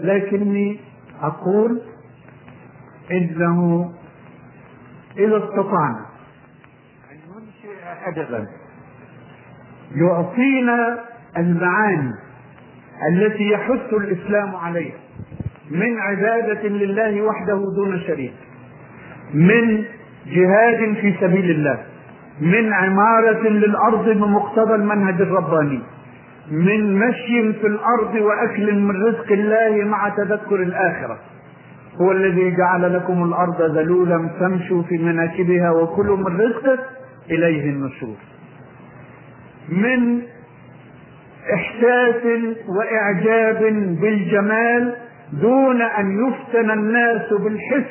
لكني أقول إنه إذا استطعنا أن ننشئ أدبا. يعطينا المعاني التي يحث الإسلام عليها من عبادة لله وحده دون شريك من جهاد في سبيل الله من عمارة للأرض بمقتضى المنهج الرباني. من مشي في الأرض وأكل من رزق الله مع تذكر الآخرة. هو الذي جعل لكم الأرض ذلولا فامشوا في مناكبها وكلوا من رزقه إليه النشور. من إحساس وإعجاب بالجمال دون أن يفتن الناس بالحس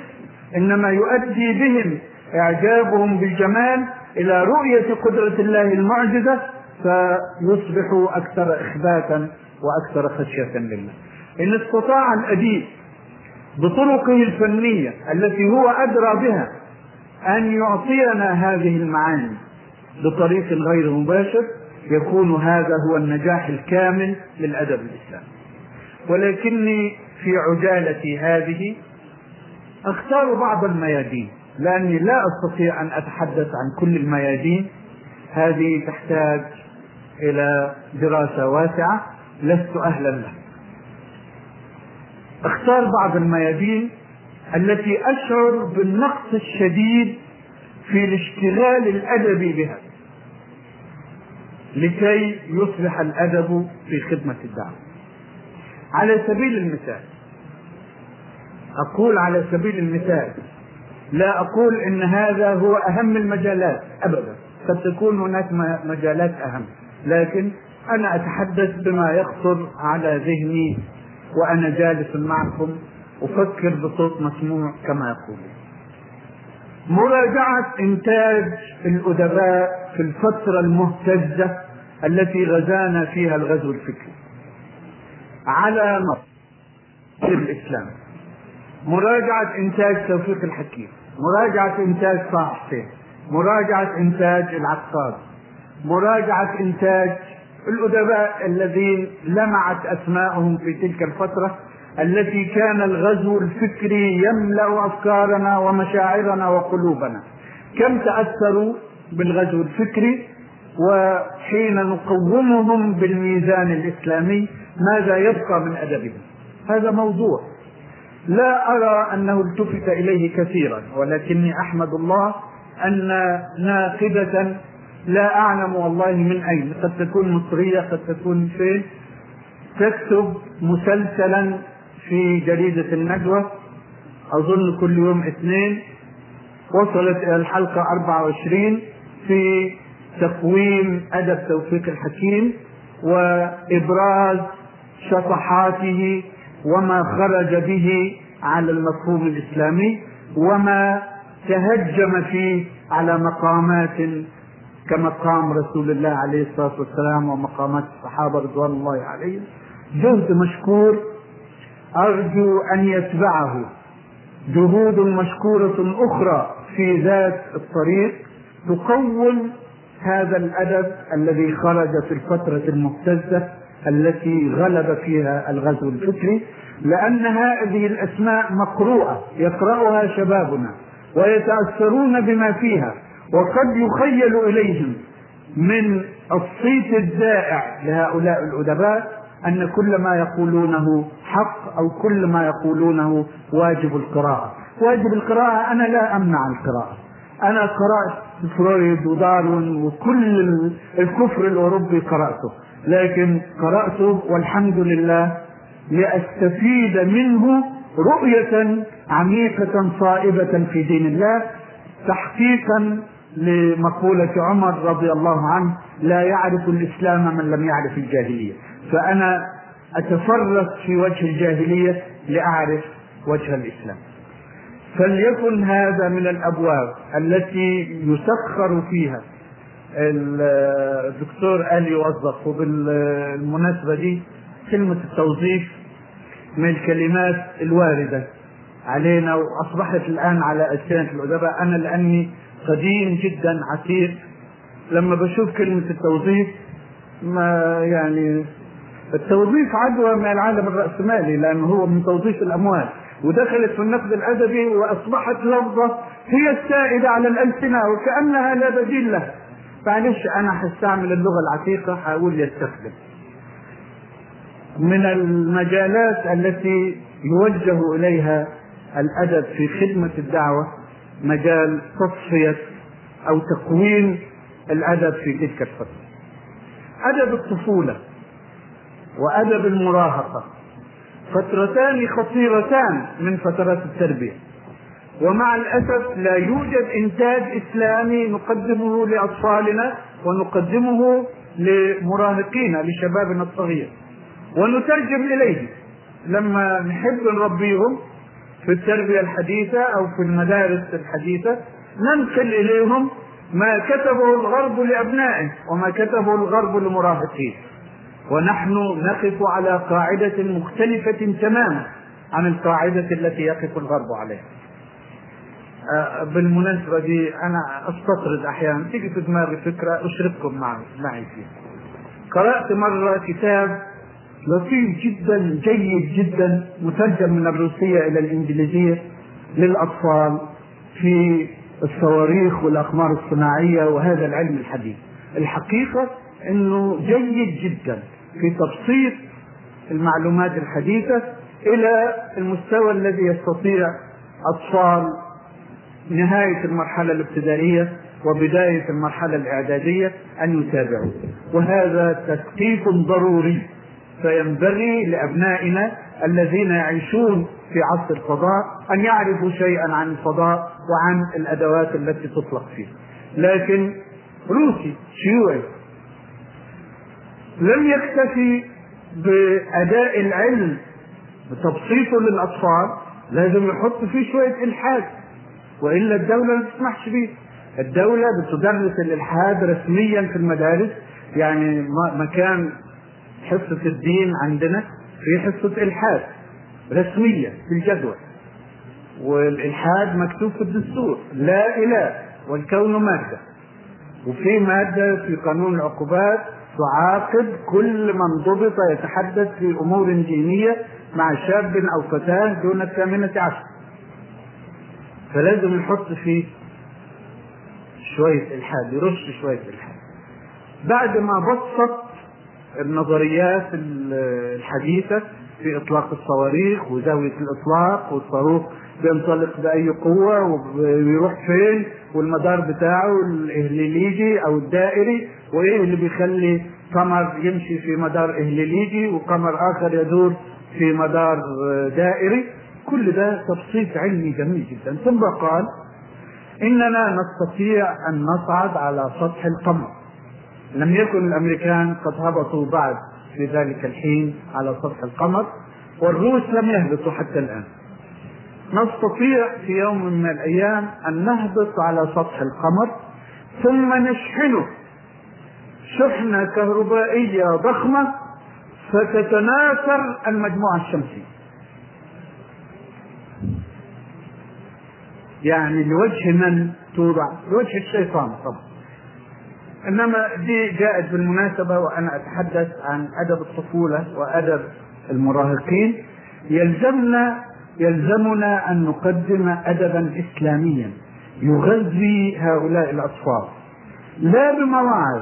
إنما يؤدي بهم إعجابهم بالجمال إلى رؤية قدرة الله المعجزة فيصبحوا أكثر إخباتا وأكثر خشية لله. إن استطاع الأديب بطرقه الفنية التي هو أدرى بها أن يعطينا هذه المعاني بطريق غير مباشر يكون هذا هو النجاح الكامل للأدب الإسلامي. ولكني في عجالتي هذه أختار بعض الميادين لأني لا أستطيع أن أتحدث عن كل الميادين. هذه تحتاج إلى دراسة واسعة لست أهلا لها أختار بعض الميادين التي أشعر بالنقص الشديد في الاشتغال الأدبي بها لكي يصبح الأدب في خدمة الدعوه على سبيل المثال أقول على سبيل المثال لا أقول إن هذا هو أهم المجالات ابدا. قد تكون هناك مجالات أهم. لكن أنا أتحدث بما يخطر على ذهني وأنا جالس معكم أفكر بصوت مسموع كما يقولون مراجعة إنتاج الأدباء في الفترة المهتزة التي غزانا فيها الغزو الفكري. على مصر الإسلام. مراجعة إنتاج توفيق الحكيم. مراجعة إنتاج حسين مراجعة إنتاج العقاد مراجعة إنتاج الأدباء الذين لمعت أسماءهم في تلك الفترة التي كان الغزو الفكري يملأ أفكارنا ومشاعرنا وقلوبنا. كم تأثروا بالغزو الفكري؟ وحين نقومهم بالميزان الإسلامي ماذا يبقى من أدبهم؟ هذا موضوع. لا أرى أنه التفت إليه كثيرا ولكني أحمد الله أن ناقدة لا أعلم والله من أين. قد تكون مصرية قد تكون فين. تكتب مسلسلا في جريدة الندوة أظن كل يوم اثنين. وصلت إلى الحلقة 24 في تقويم أدب توفيق الحكيم وإبراز شطحاته وما خرج به على المفهوم الإسلامي وما تهجم فيه على مقامات كمقام رسول الله عليه الصلاة والسلام ومقامات الصحابة رضوان الله عليهم. جهد مشكور أرجو أن يتبعه. جهود مشكورة أخرى في ذات الطريق تقوم هذا الأدب الذي خرج في الفترة المهتزة التي غلب فيها الغزو الفكري لأن هذه الأسماء مقروءة يقرأها شبابنا ويتأثرون بما فيها. وقد يخيل إليهم من الصيت الزائع لهؤلاء الأدباء أن كل ما يقولونه حق أو كل ما يقولونه واجب القراءة. واجب القراءة أنا لا أمنع القراءة. أنا قرأت فرويد وداروين وكل الكفر الأوروبي قرأته. لكن قرأته والحمد لله لأستفيد منه رؤية عميقة صائبة في دين الله تحقيقا لمقولة عمر رضي الله عنه لا يعرف الإسلام من لم يعرف الجاهلية. فأنا أتفرس في وجه الجاهلية لأعرف وجه الإسلام. فليكن هذا من الأبواب التي يسخر فيها الدكتور قال يوظف وبالمناسبة دي كلمة التوظيف من الكلمات الواردة علينا وأصبحت الآن على ألسنة الأدباء. أنا لأني قديم جدا عتيق. لما بشوف كلمة التوظيف ما يعني التوظيف عدوى من العالم الرأسمالي لأنه هو من توظيف الأموال. ودخلت في النقد الأدبي وأصبحت لفظة هي السائدة على الألسنة وكأنها لا بديل لها معلش أنا هستعمل اللغة العتيقة هقول يستخدم. من المجالات التي يوجه إليها الأدب في خدمة الدعوة مجال تصفية أو تقويم الأدب في تلك الفترة. أدب الطفولة وأدب المراهقة فترتان خطيرتان من فترات التربية. ومع الأسف لا يوجد إنتاج إسلامي نقدمه لأطفالنا ونقدمه لمراهقينا لشبابنا الصغير. ونترجم إليه. لما نحب نربيهم في التربية الحديثة أو في المدارس الحديثة ننقل إليهم ما كتبه الغرب لأبنائه وما كتبه الغرب لمراهقيه. ونحن نقف على قاعدة مختلفة تماما عن القاعدة التي يقف الغرب عليها. آه، بالمناسبة دي أنا أستطرد أحيانا. تيجي في دماغي فكرة أشرككم معي معي فيها. قرأت مرة كتاب لطيف جدا جيد جدا مترجم من الروسية إلى الإنجليزية للأطفال في الصواريخ والأقمار الصناعية وهذا العلم الحديث. الحقيقة أنه جيد جدا في تبسيط المعلومات الحديثة إلى المستوى الذي يستطيع أطفال نهاية المرحلة الابتدائية وبداية المرحلة الإعدادية أن يتابعوا. وهذا تثقيف ضروري. فينبغي لأبنائنا الذين يعيشون في عصر الفضاء أن يعرفوا شيئا عن الفضاء وعن الأدوات التي تطلق فيه. لكن روسي شيوعي لم يكتفي بأداء العلم بتبسيطه للأطفال لازم يحط فيه شوية إلحاد. وإلا الدولة ما تسمحش به الدولة بتدرس الإلحاد رسميا في المدارس يعني مكان حصة الدين عندنا في حصة إلحاد رسمية في الجدول. والإلحاد مكتوب في الدستور لا إله والكون مادة. وفي مادة في قانون العقوبات تعاقب كل من ضبط يتحدث في أمور دينية مع شاب أو فتاة دون الثامنة عشر. فلازم يحط فيه شوية إلحاد يرش شوية إلحاد. بعد ما بسط النظريات الحديثة في إطلاق الصواريخ وزاوية الإطلاق والصاروخ بينطلق بأي قوة ويروح فين والمدار بتاعه الإهليليجي أو الدائري وإيه اللي بيخلي قمر يمشي في مدار إهليليجي وقمر آخر يدور في مدار دائري. كل ده تبسيط علمي جميل جدا. ثم قال إننا نستطيع أن نصعد على سطح القمر. لم يكن الأمريكان قد هبطوا بعد في ذلك الحين على سطح القمر والروس لم يهبطوا حتى الآن. نستطيع في يوم من الأيام أن نهبط على سطح القمر ثم نشحنه. شحنة كهربائية ضخمة فتتناثر المجموعة الشمسية. يعني لوجه من توضع؟ لوجه الشيطان طبعا. إنما دي جاءت بالمناسبة وأنا أتحدث عن أدب الطفولة وأدب المراهقين. يلزمنا يلزمنا أن نقدم ادبا اسلاميا يغذي هؤلاء الأطفال. لا بمواعظ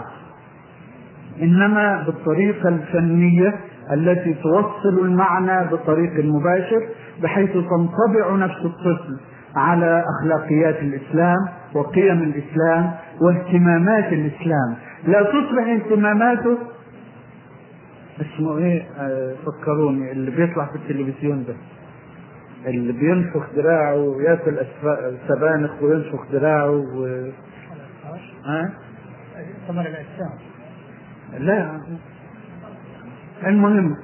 إنما بالطريقة الفنية التي توصل المعنى بطريق مباشر بحيث تنطبع نفس الطفل على أخلاقيات الإسلام وقيم الإسلام واهتمامات الإسلام. لا تصبح اهتماماته؟ اسمه إيه؟ آه فكروني اللي بيطلع في التلفزيون ده. اللي بينفخ دراعه وياكل سبانخ وينفخ دراعه و... ها؟ ثمر الأجسام. لا. المهم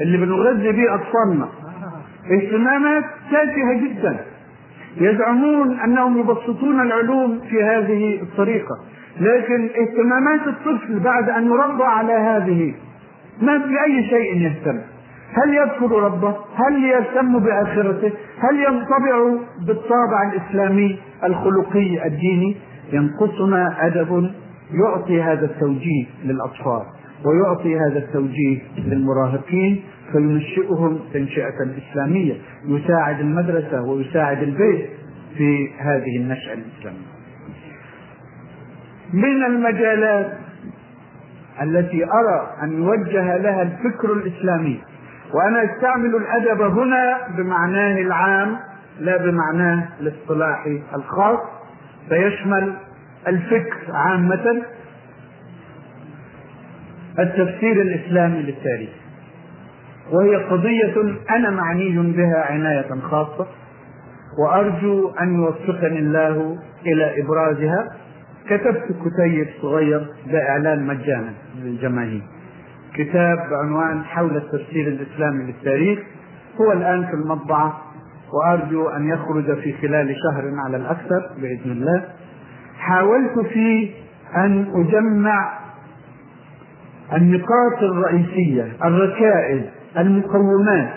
اللي بنغذي به أطفالنا. اهتمامات تافهه جدا. يزعمون أنهم يبسطون العلوم في هذه الطريقة. لكن اهتمامات الطفل بعد أن يربى على هذه ما باي شيء يهتم. هل يذكر ربه؟ هل يهتم بآخرته؟ هل ينطبع بالطابع الإسلامي الخلقي الديني؟ ينقصنا أدب يعطي هذا التوجيه للأطفال ويعطي هذا التوجيه للمراهقين فينشئهم تنشئة إسلامية. يساعد المدرسة ويساعد البيت في هذه النشأة الإسلامية. من المجالات التي أرى أن يوجه لها الفكر الإسلامي وأنا أستعمل الأدب هنا بمعناه العام لا بمعناه الاصطلاحي الخاص فيشمل الفكر عامة التفسير الإسلامي للتاريخ. وهي قضية أنا معني بها عناية خاصة وأرجو أن يوفقني الله إلى إبرازها. كتبت كتيب صغير بإعلان مجانا للجماهير. كتاب بعنوان حول التفسير الإسلامي للتاريخ. هو الآن في المطبعة وأرجو أن يخرج في خلال شهر على الأكثر بإذن الله. حاولت فيه أن أجمع النقاط الرئيسية الركائز المقومات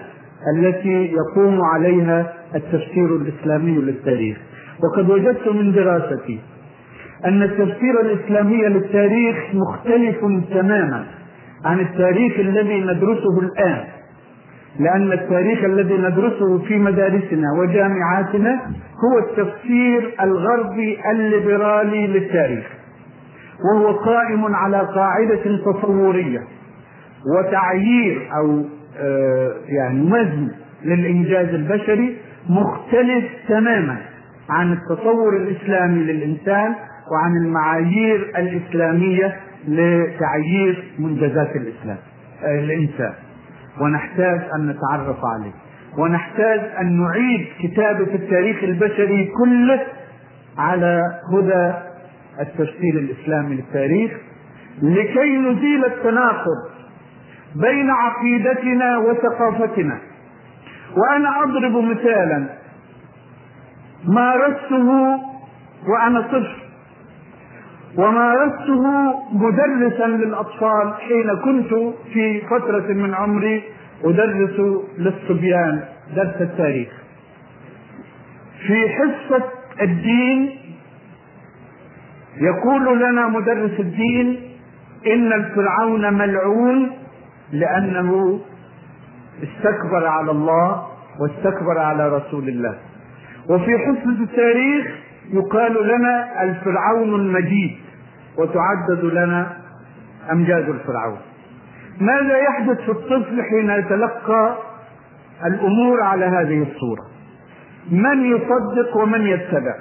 التي يقوم عليها التفسير الإسلامي للتاريخ. وقد وجدت من دراستي أن التفسير الإسلامي للتاريخ مختلف تماما عن التاريخ الذي ندرسه الآن لأن التاريخ الذي ندرسه في مدارسنا وجامعاتنا هو التفسير الغربي الليبرالي للتاريخ وهو قائم على قاعدة تصورية وتعيير أو يعني وزن للإنجاز البشري مختلف تماما عن التصور الإسلامي للإنسان وعن المعايير الإسلامية لتعيير منجزات الإسلام آه، الإنسان. ونحتاج أن نتعرف عليه. ونحتاج أن نعيد كتابة التاريخ البشري كله على هدى التفسير الإسلامي للتاريخ لكي نزيل التناقض بين عقيدتنا وثقافتنا. وأنا أضرب مثالا. مارسته وأنا طفل. ومارسته مدرسا للأطفال حين كنت في فترة من عمري أدرس للصبيان درس التاريخ. في حصة الدين يقول لنا مدرس الدين إن الفرعون ملعون لأنه استكبر على الله واستكبر على رسول الله. وفي حصة التاريخ يقال لنا الفرعون المجيد وتعدد لنا أمجاد الفرعون. ماذا يحدث في الطفل حين يتلقى الأمور على هذه الصورة؟ من يصدق ومن يتبع؟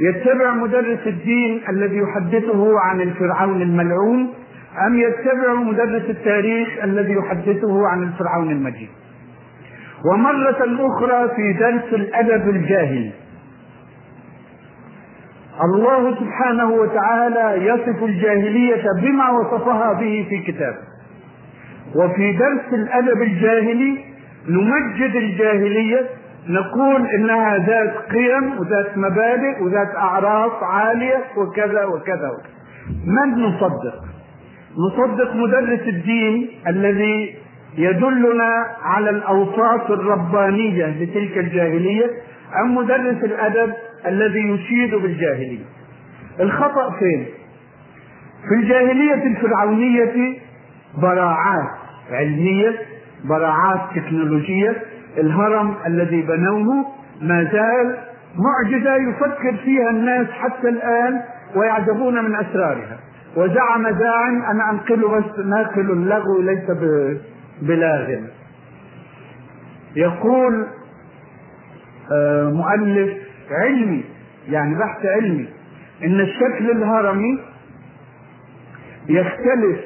يتبع مدرس الدين الذي يحدثه عن الفرعون الملعون أم يتبع مدرس التاريخ الذي يحدثه عن الفرعون المجيد؟ ومرة أخرى في درس الأدب الجاهلي الله سبحانه وتعالى يصف الجاهلية بما وصفها به في كتابه وفي درس الأدب الجاهلي نمجد الجاهلية نقول إنها ذات قيم وذات مبادئ وذات أعراف عالية وكذا وكذا وكذا. من نصدق؟ نصدق مدرس الدين الذي يدلنا على الأوصاف الربانية لتلك الجاهلية أم مدرس الأدب الذي يشيد بالجاهلية؟ الخطأ فين؟ في الجاهلية الفرعونية براعات علمية براعات تكنولوجية. الهرم الذي بنوه ما زال معجزة يفكر فيها الناس حتى الآن ويعجبون من أسرارها. وزعم زاعم أنا أنقل بس ناقل اللغو ليس بلاغ يقول آه، مؤلف علمي يعني بحث علمي إن الشكل الهرمي يختلف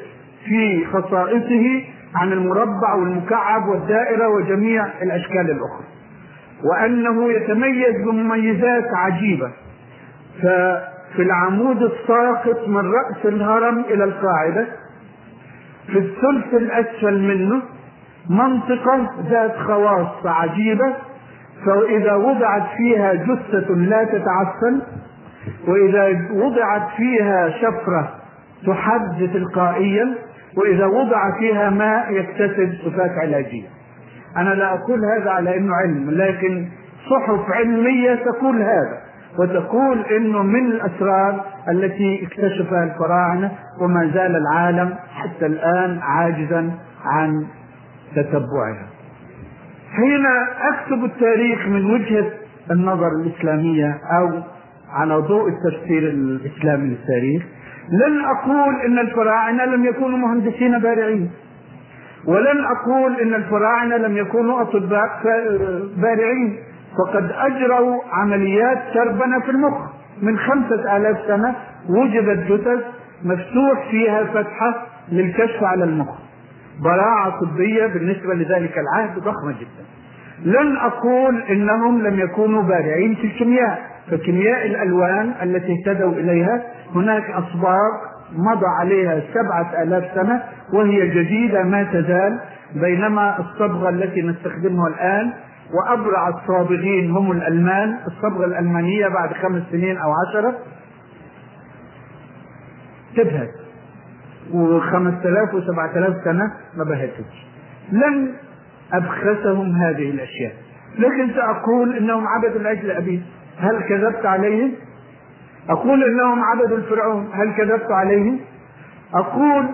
في خصائصه عن المربع والمكعب والدائرة وجميع الأشكال الأخرى وأنه يتميز بمميزات عجيبة. ففي العمود الساقط من رأس الهرم إلى القاعدة في الثلث الأسفل منه منطقة ذات خواص عجيبة فإذا وضعت فيها جثة لا تتعفن وإذا وضعت فيها شفرة تحد تلقائيا وإذا وضع فيها ماء يكتسب صفات علاجية. أنا لا أقول هذا على أنه علم لكن صحف علمية تقول هذا. وتقول إنه من الأسرار التي اكتشفها الفراعنه وما زال العالم حتى الآن عاجزا عن تتبعها. حين أكتب التاريخ من وجهة النظر الإسلامية أو على ضوء التفسير الإسلامي للتاريخ لن أقول إن الفراعنة لم يكونوا مهندسين بارعين ولن أقول إن الفراعنة لم يكونوا أطباء بارعين فقد أجروا عمليات تربنة في المخ. من خمسة آلاف سنة وجدت جثث مفتوح فيها فتحة للكشف على المخ. براعة طبية بالنسبة لذلك العهد ضخمة جدا. لن أقول إنهم لم يكونوا بارعين في الكيمياء فكيمياء الألوان التي اهتدوا إليها هناك اصباغ مضى عليها سبعة آلاف سنة وهي جديدة ما تزال بينما الصبغة التي نستخدمها الآن وأبرع الصابغين هم الألمان الصبغة الألمانية بعد خمس سنين أو عشرة. تبهت. وخمس آلاف وسبعة آلاف سنة ما بهتش. لن أبخسهم هذه الأشياء. لكن سأقول إنهم عبدوا العجل أبي. هل كذبت عليهم؟ أقول إنهم عبدوا الفرعون. هل كذبت عليهم؟ أقول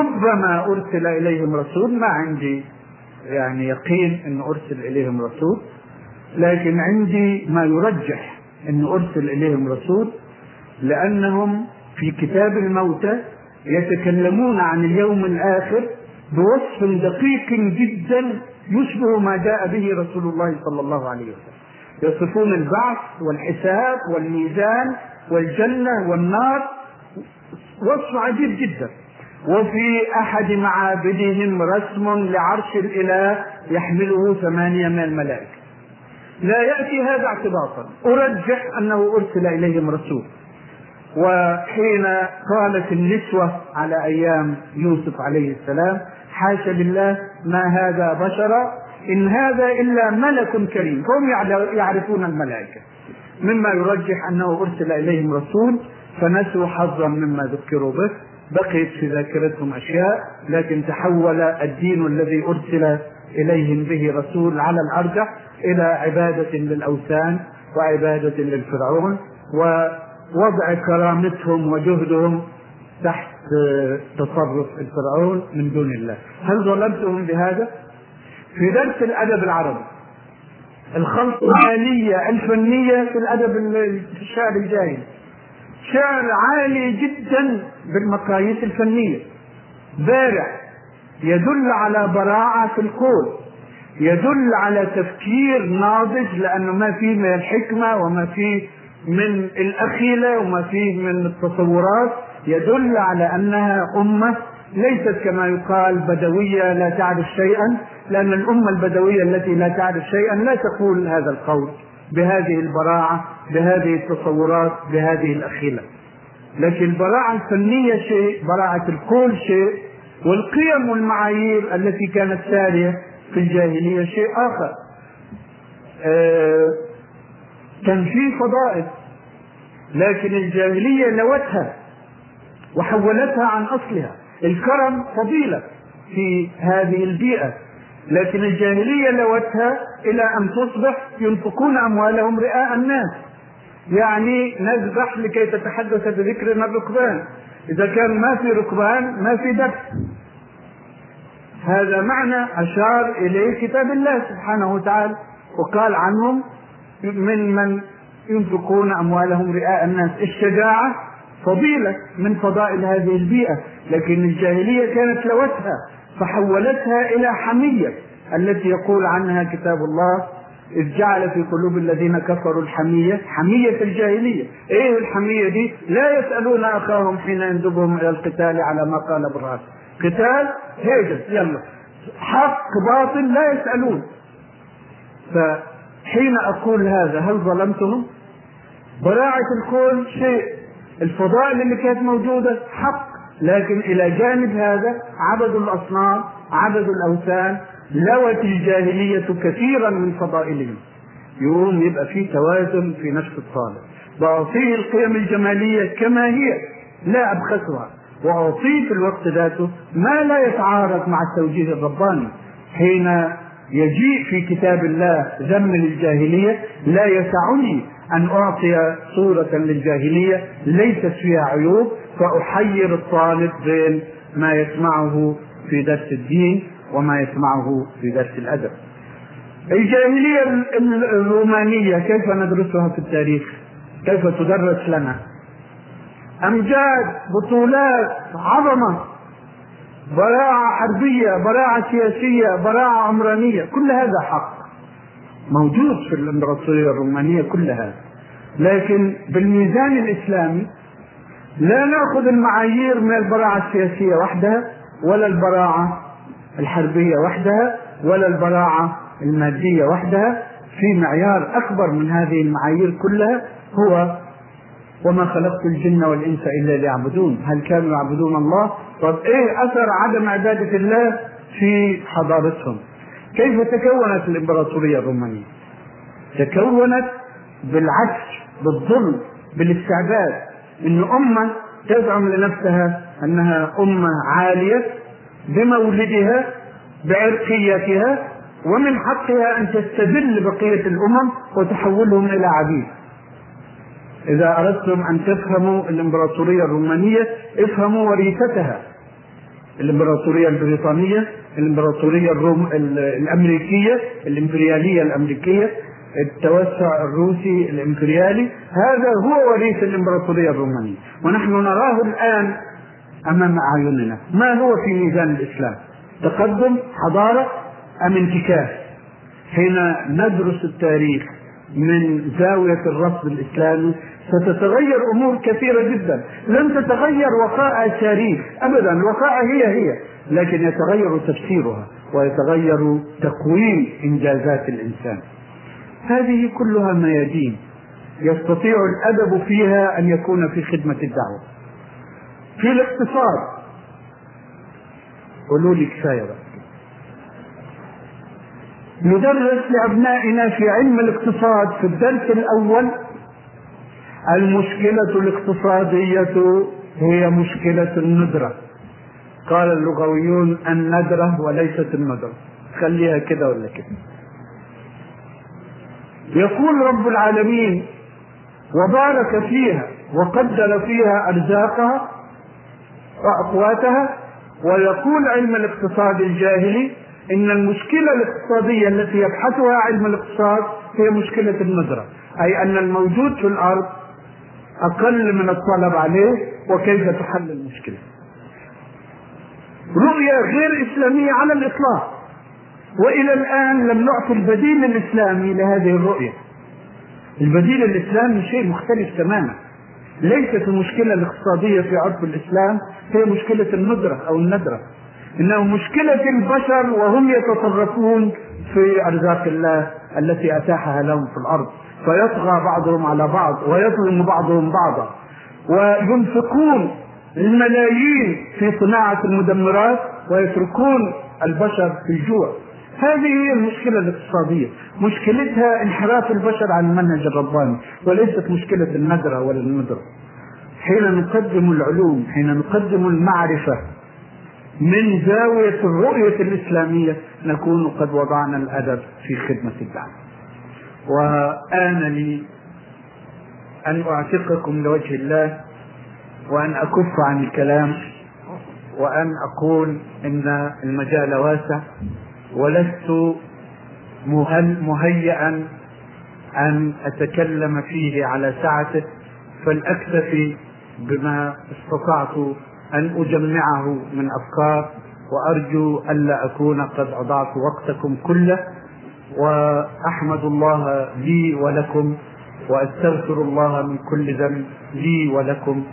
ربما أرسل إليهم رسول ما عندي. يعني يقين أن أرسل إليهم رسول لكن عندي ما يرجح أن أرسل إليهم رسول لأنهم في كتاب الموتى يتكلمون عن اليوم الآخر بوصف دقيق جدا يشبه ما جاء به رسول الله صلى الله عليه وسلم. يصفون البعث والحساب والميزان والجنة والنار وصف عجيب جدا. وفي أحد معابدهم رسم لعرش الإله يحمله ثمانية من الملائكة. لا يأتي هذا اعتباطا. أرجح أنه أرسل إليهم رسول. وحين قالت النسوة على أيام يوسف عليه السلام حاشا لله ما هذا بشرا؟ إن هذا إلا ملك كريم. فهم يعرفون الملائكة. مما يرجح أنه أرسل إليهم رسول فنسوا حظا مما ذكروا به. بقيت في ذاكرتهم أشياء لكن تحول الدين الذي أرسل إليهم به رسول على الأرجح إلى عبادة للأوثان وعبادة للفرعون ووضع كرامتهم وجهدهم تحت تصرف الفرعون من دون الله. هل ظلمتهم بهذا؟ في درس الأدب العربي الخلط الآلية الفنية في الأدب الشعر الجاهلي شعر عالي جدا بالمقاييس الفنية. بارع يدل على براعة في القول يدل على تفكير ناضج لأنه ما فيه من الحكمة وما فيه من الأخيلة وما فيه من التصورات. يدل على أنها أمة ليست كما يقال بدوية لا تعرف شيئا لأن الأمة البدوية التي لا تعرف شيئا لا تقول هذا القول. بهذه البراعة بهذه التصورات بهذه الأخيلة. لكن البراعة الفنية شيء براعة القول شيء والقيم والمعايير التي كانت سارية في الجاهلية شيء آخر. آه كان في فضائل. لكن الجاهلية لوتها وحولتها عن أصلها. الكرم فضيلة في هذه البيئة. لكن الجاهلية لوتها إلى أن تصبح ينفقون أموالهم رئاء الناس. يعني نذبح لكي تتحدث بذكرنا الركبان. إذا كان ما في ركبان ما في ذبح هذا معنى أشار إليه كتاب الله سبحانه وتعالى. وقال عنهم من من ينفقون أموالهم رئاء الناس. الشجاعة فضيلة من فضائل هذه البيئة. لكن الجاهلية كانت لوتها. فحولتها إلى حمية التي يقول عنها كتاب الله إذ جعل في قلوب الذين كفروا الحمية حمية الجاهلية. إيه الحمية دي؟ لا يسألون أخاهم حين يندبهم إلى القتال على ما قال إبراهيم قتال هيجس يلا. حق باطل لا يسألون. فحين أقول هذا هل ظلمتهم؟ براعة الكون شيء. الفضائل اللي كانت موجودة حق. لكن إلى جانب هذا عبدوا الأصنام عبدوا الأوثان لوت الجاهلية كثيرا من فضائلهم. يقوم يبقى في توازن في نفس الطالب. وأعطيه القيم الجمالية كما هي لا أبخسها. وأعطيه في الوقت ذاته ما لا يتعارض مع التوجيه الرباني. حين يجيء في كتاب الله ذم للجاهلية لا يسعني أن أعطي صورة للجاهلية ليست فيها عيوب. فأحير الطالب بين ما يسمعه في درس الدين وما يسمعه في درس الأدب. الجاهلية الرومانية كيف ندرسها في التاريخ؟ كيف تدرس لنا؟ أمجاد بطولات عظمة براعة حربية براعة سياسية براعة عمرانية كل هذا حق. موجود في الإمبراطورية الرومانية كل هذا. لكن بالميزان الإسلامي لا نأخذ المعايير من البراعة السياسية وحدها ولا البراعة الحربية وحدها ولا البراعة المادية وحدها. في معيار أكبر من هذه المعايير كلها هو وما خلقت الجن والإنس إلا ليعبدون. هل كانوا يعبدون الله؟ طب إيه أثر عدم عبادة الله في حضارتهم؟ كيف تكونت الإمبراطورية الرومانية؟ تكونت بالعكس بالظلم بالاستعباد. إن أمة تزعم لنفسها أنها أمة عالية بمولدها بعرقيتها ومن حقها أن تستذل بقية الأمم وتحولهم إلى عبيد. إذا أردتم أن تفهموا الإمبراطورية الرومانية افهموا وريثتها. الإمبراطورية البريطانية الإمبراطورية الروم الأمريكية الإمبريالية الأمريكية التوسع الروسي الامبريالي هذا هو وريث الإمبراطورية الرومانية. ونحن نراه الآن أمام أعيننا. ما هو في ميزان الإسلام؟ تقدم حضارة أم انتكاس؟ حين ندرس التاريخ من زاوية الرصد الإسلامي ستتغير أمور كثيرة جدا. لن تتغير وقائع التاريخ ابدا. الوقائع هي هي لكن يتغير تفسيرها ويتغير تقويم إنجازات الإنسان. هذه كلها ميادين يستطيع الأدب فيها أن يكون في خدمة الدعوة. في الاقتصاد. قولوا لي كفاية ندرس لأبنائنا في علم الاقتصاد في الدرس الأول المشكلة الاقتصادية هي مشكلة الندرة. قال اللغويون الندرة وليست الندرة. خليها كده ولا كده. يقول رب العالمين وبارك فيها وقدر فيها أرزاقها وأقواتها ويقول علم الاقتصاد الجاهلي إن المشكلة الاقتصادية التي يبحثها علم الاقتصاد هي مشكلة الندره أي أن الموجود في الأرض أقل من الطلب عليه وكيف تحل المشكلة. رؤية غير إسلامية على الإطلاق. وإلى الآن لم نعطي البديل الإسلامي لهذه الرؤية. البديل الإسلامي شيء مختلف تماما. ليست المشكلة الاقتصادية في عرف الإسلام هي مشكلة الندرة أو الندرة. إنه مشكلة البشر وهم يتصرفون في أرزاق الله التي أتاحها لهم في الأرض. فيطغى بعضهم على بعض ويظلم بعضهم بعضا. وينفقون الملايين في صناعة المدمرات ويتركون البشر في الجوع. هذه هي المشكلة الاقتصادية. مشكلتها انحراف البشر عن المنهج الرباني وليست مشكلة الندرة ولا الندرة. حين نقدم العلوم حين نقدم المعرفة من زاوية الرؤية الإسلامية نكون قد وضعنا الأدب في خدمة الدعوة وآن لي أن أعتقكم لوجه الله وأن أكف عن الكلام وأن أقول إن المجال واسع. ولست مهيئا أن أتكلم فيه على سعته فلأكتفي بما استطعت أن أجمعه من أفكار وأرجو ألا أكون قد أضعت وقتكم كله وأحمد الله لي ولكم وأستغفر الله من كل ذنب لي ولكم.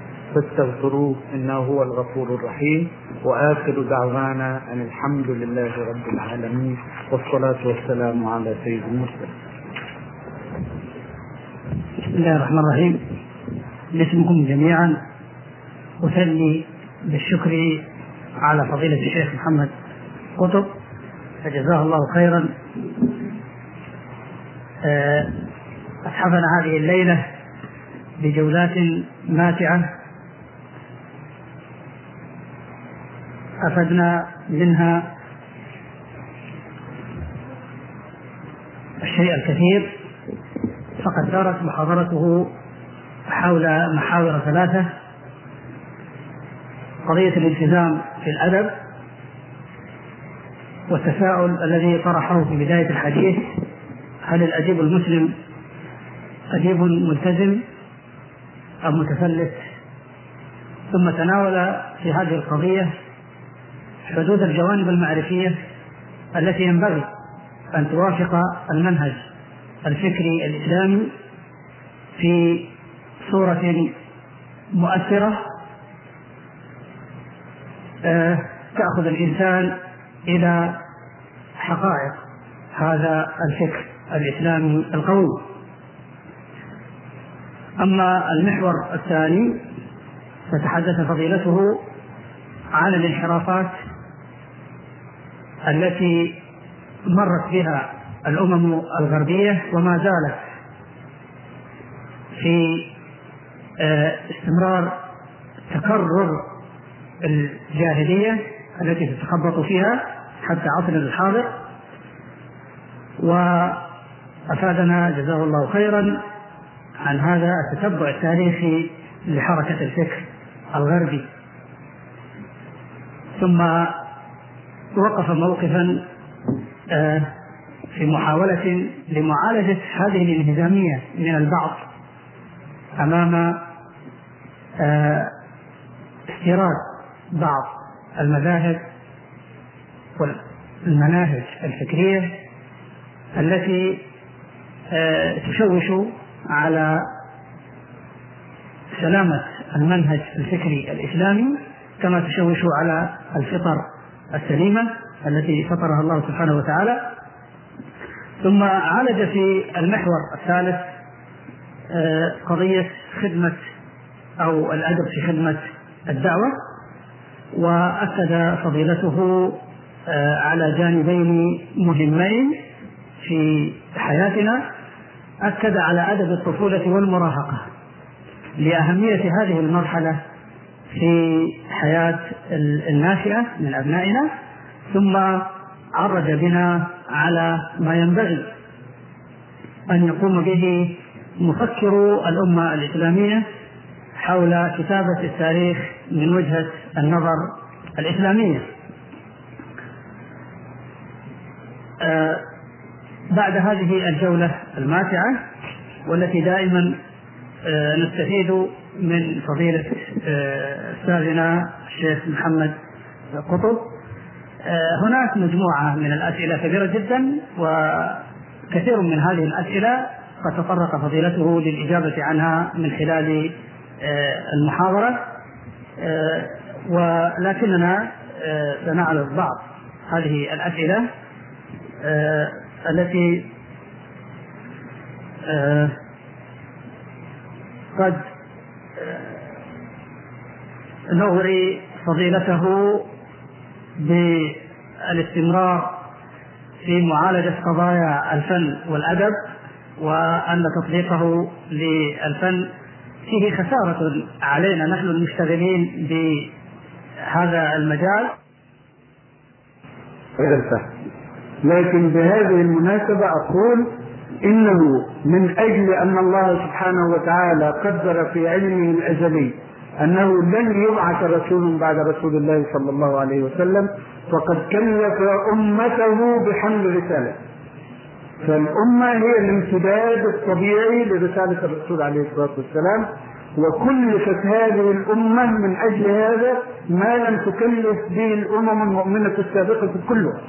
فاستغفروه إنه هو الغفور الرحيم. وآخر دعوانا أن الحمد لله رب العالمين. والصلاة والسلام على سيد المرسلين. بسم الله الرحمن الرحيم. باسمكم جميعا. اثني بالشكر على فضيلة الشيخ محمد قطب. فجزاه الله خيرا. أتحفنا هذه الليلة بجولات ماتعة. أخذنا منها الشيء الكثير فقد دارت محاضرته حول محاور ثلاثة قضية الالتزام في الأدب والتساؤل الذي طرحه في بداية الحديث هل الأديب المسلم أديب ملتزم أم متفلت؟ ثم تناول في هذه القضية حدود الجوانب المعرفية التي ينبغي أن توافق المنهج الفكري الإسلامي في صورة مؤثرة آه، تأخذ الإنسان إلى حقائق هذا الفكر الإسلامي القوي. أما المحور الثاني فتحدث فضيلته عن الانحرافات التي مرت بها الأمم الغربية وما زالت في آه، استمرار تكرر الجاهلية التي تتخبط فيها حتى عصرنا الحاضر. وأفادنا جزاه الله خيرا عن هذا التتبع التاريخي لحركة الفكر الغربي. ثم وقف موقفا آه، في محاولة لمعالجة هذه الانهزامية من البعض أمام آه، استيراد بعض المذاهب والمناهج الفكرية التي آه، تشوش على سلامة المنهج الفكري الإسلامي كما تشوش على الفطر السليمة التي فطرها الله سبحانه وتعالى. ثم عالج في المحور الثالث آه، قضية خدمة أو الأدب في خدمة الدعوة. وأكد فضيلته آه، على جانبين مهمين في حياتنا. أكد على أدب الطفولة والمراهقة. لأهمية هذه المرحلة في حياة الناشئة من أبنائنا ثم عرج بنا على ما ينبغي أن يقوم به مفكر الأمة الإسلامية حول كتابة التاريخ من وجهة النظر الإسلامية. آه بعد هذه الجولة الماتعة والتي دائما آه نستفيد من فضيلة آه أستاذنا الشيخ محمد قطب. آه هناك مجموعة من الأسئلة كبيرة جدا وكثير من هذه الأسئلة قد تطرق فضيلته للإجابة عنها من خلال آه، المحاضرة. ولكننا سنعرض بعض هذه الأسئلة التي قد نغري فضيلته بالاستمرار في معالجة قضايا الفن والأدب وأن تطبيقه للفن فيه خسارة علينا. نحن المشتغلين بهذا المجال. الفهم لكن بهذه المناسبة أقول إنه من أجل أن الله سبحانه وتعالى قدر في علمه الأزلي أنه لن يبعث رسول بعد رسول الله صلى الله عليه وسلم فقد كلف أمته بحمل رسالة. فالأمة هي الامتداد الطبيعي لرسالة الرسول عليه الصلاة والسلام وكلفت هذه الأمة من أجل هذا ما لم تكلف به الأمم المؤمنة السابقة كلها.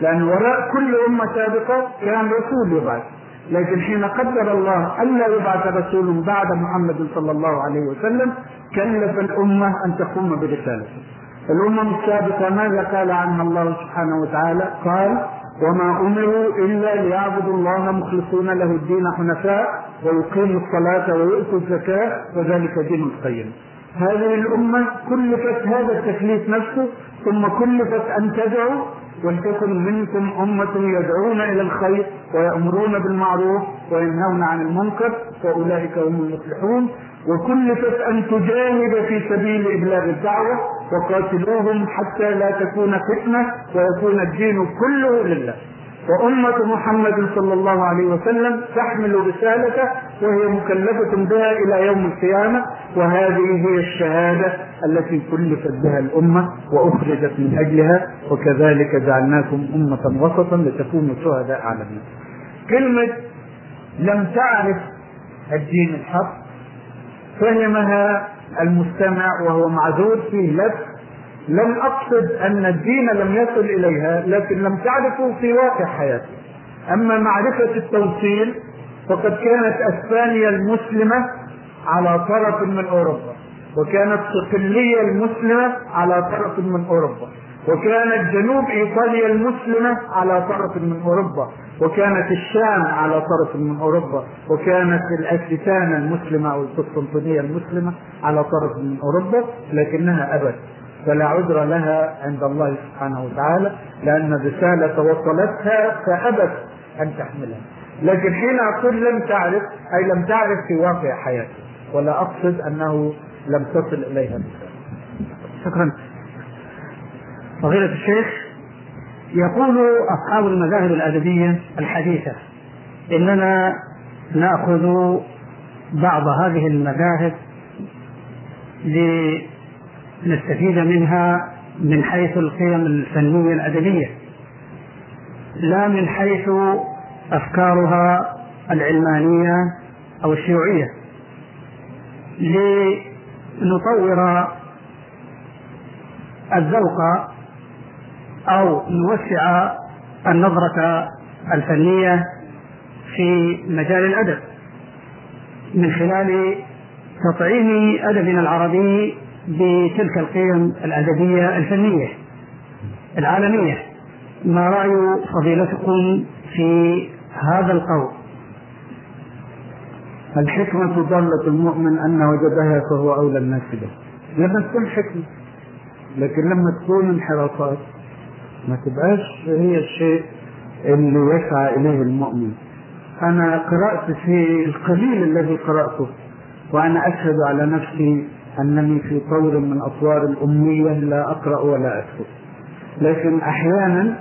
لأن وراء كل أمة سابقة كان رسول يبعث. لكن حين قدر الله ألا يبعث رسول بعد محمد صلى الله عليه وسلم كلف الأمة أن تقوم برسالته الأمم السابقة ماذا قال عنها الله سبحانه وتعالى قال وما أمروا إلا ليعبدوا الله مخلصين له الدين حنفاء ويقيموا الصلاة ويؤتوا الزكاة وذلك دين القيم. هذه الأمة كلفت هذا التكليف نفسه ثم كلفت أن تدعو ولتكن منكم أمة يدعون إلى الخير ويأمرون بالمعروف وينهون عن المنكر وأولئك هم المفلحون. وكلفت أن تجاهد في سبيل إبلاغ الدعوة وقاتلوهم حتى لا تكون فتنة ويكون الدين كله لله. وأمة محمد صلى الله عليه وسلم تحمل رسالته وهي مكلفة بها إلى يوم القيامة. وهذه هي الشهادة التي كلفت بها الأمة وأخرجت من أجلها وكذلك جعلناكم أمة وسطا لتكونوا شهداء على الناس. كلمة لم تعرف الدين الحق فهمها المستمع وهو معذور فيه لبس لم أقصد أن الدين لم يصل إليها لكن لم تعرفه في واقع حياته أما معرفة التوصيل فقد كانت أسبانيا المسلمة على طرف من أوروبا وكانت صقليه المسلمة على طرف من أوروبا وكانت جنوب إيطاليا المسلمة على طرف من أوروبا وكانت الشام على طرف من أوروبا وكانت الاكسيتان المسلمة أو القسطنطينية المسلمة على طرف من أوروبا لكنها ابت فلا عذر لها عند الله سبحانه وتعالى لأن الرسالة وصلتها فأبت أن تحملها. لكن حين أقول لم تعرف أي لم تعرف في واقع حياتها ولا أقصد أنه لم تصل الرسالة شكرا. فضيلة الشيخ يقول أصحاب المذاهب الأدبية الحديثة إننا نأخذ بعض هذه المذاهب نستفيد منها من حيث القيم الفنية الأدبية لا من حيث أفكارها العلمانية أو الشيوعية. لنطور الذوق أو نوسع النظرة الفنية في مجال الأدب. من خلال تطعيم أدبنا العربي بتلك القيم الأدبية الفنية العالمية. ما رأي فضيلتكم في هذا القول؟ الحكمة ضالة المؤمن أن وجدها فهو أولى الناس به. لما تكون حكمة لكن لما تكون انحرافات ما تبقاش هي الشيء اللي يسعى إليه المؤمن. أنا قرأت في القليل الذي قرأته وأنا أشهد على نفسي أنني في طور من أطوار الأمية لا أقرأ ولا أكتب. لكن أحيانا